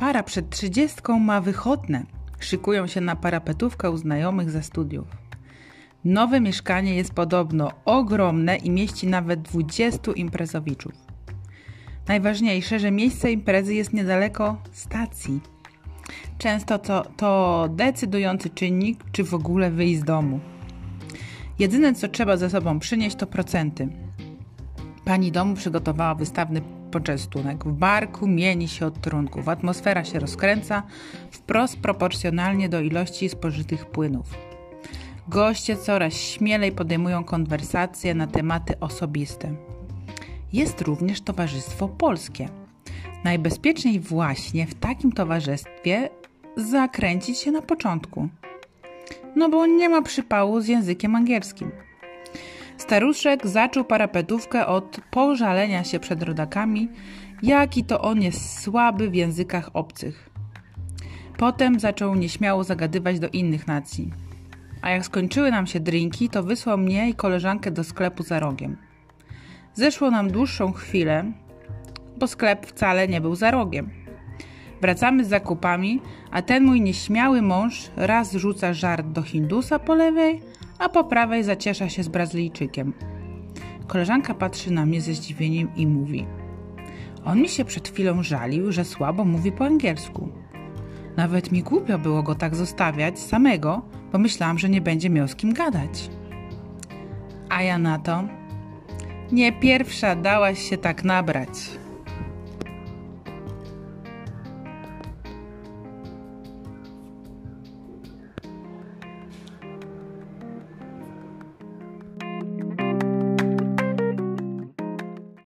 Para przed trzydziestką ma wychodne. Szykują się na parapetówkę u znajomych ze studiów. Nowe mieszkanie jest podobno ogromne i mieści nawet 20 imprezowiczów. Najważniejsze, że miejsce imprezy jest niedaleko stacji. Często to, to decydujący czynnik, czy w ogóle wyjść z domu. Jedyne, co trzeba ze sobą przynieść, to procenty. Pani domu przygotowała wystawny poczęstunek. W barku mieni się od trunków. Atmosfera się rozkręca wprost proporcjonalnie do ilości spożytych płynów. Goście coraz śmielej podejmują konwersacje na tematy osobiste. Jest również towarzystwo polskie. Najbezpieczniej właśnie w takim towarzystwie zakręcić się na początku. No bo nie ma przypału z językiem angielskim. Staruszek zaczął parapetówkę od pożalenia się przed rodakami, jaki to on jest słaby w językach obcych. Potem zaczął nieśmiało zagadywać do innych nacji. A jak skończyły nam się drinki, to wysłał mnie i koleżankę do sklepu za rogiem. Zeszło nam dłuższą chwilę, bo sklep wcale nie był za rogiem. Wracamy z zakupami, a ten mój nieśmiały mąż raz rzuca żart do Hindusa po lewej, a po prawej zaciesza się z Brazylijczykiem. Koleżanka patrzy na mnie ze zdziwieniem i mówi: On mi się przed chwilą żalił, że słabo mówi po angielsku. Nawet mi głupio było go tak zostawiać samego, bo myślałam, że nie będzie miał z kim gadać. A ja na to: Nie pierwsza dałaś się tak nabrać.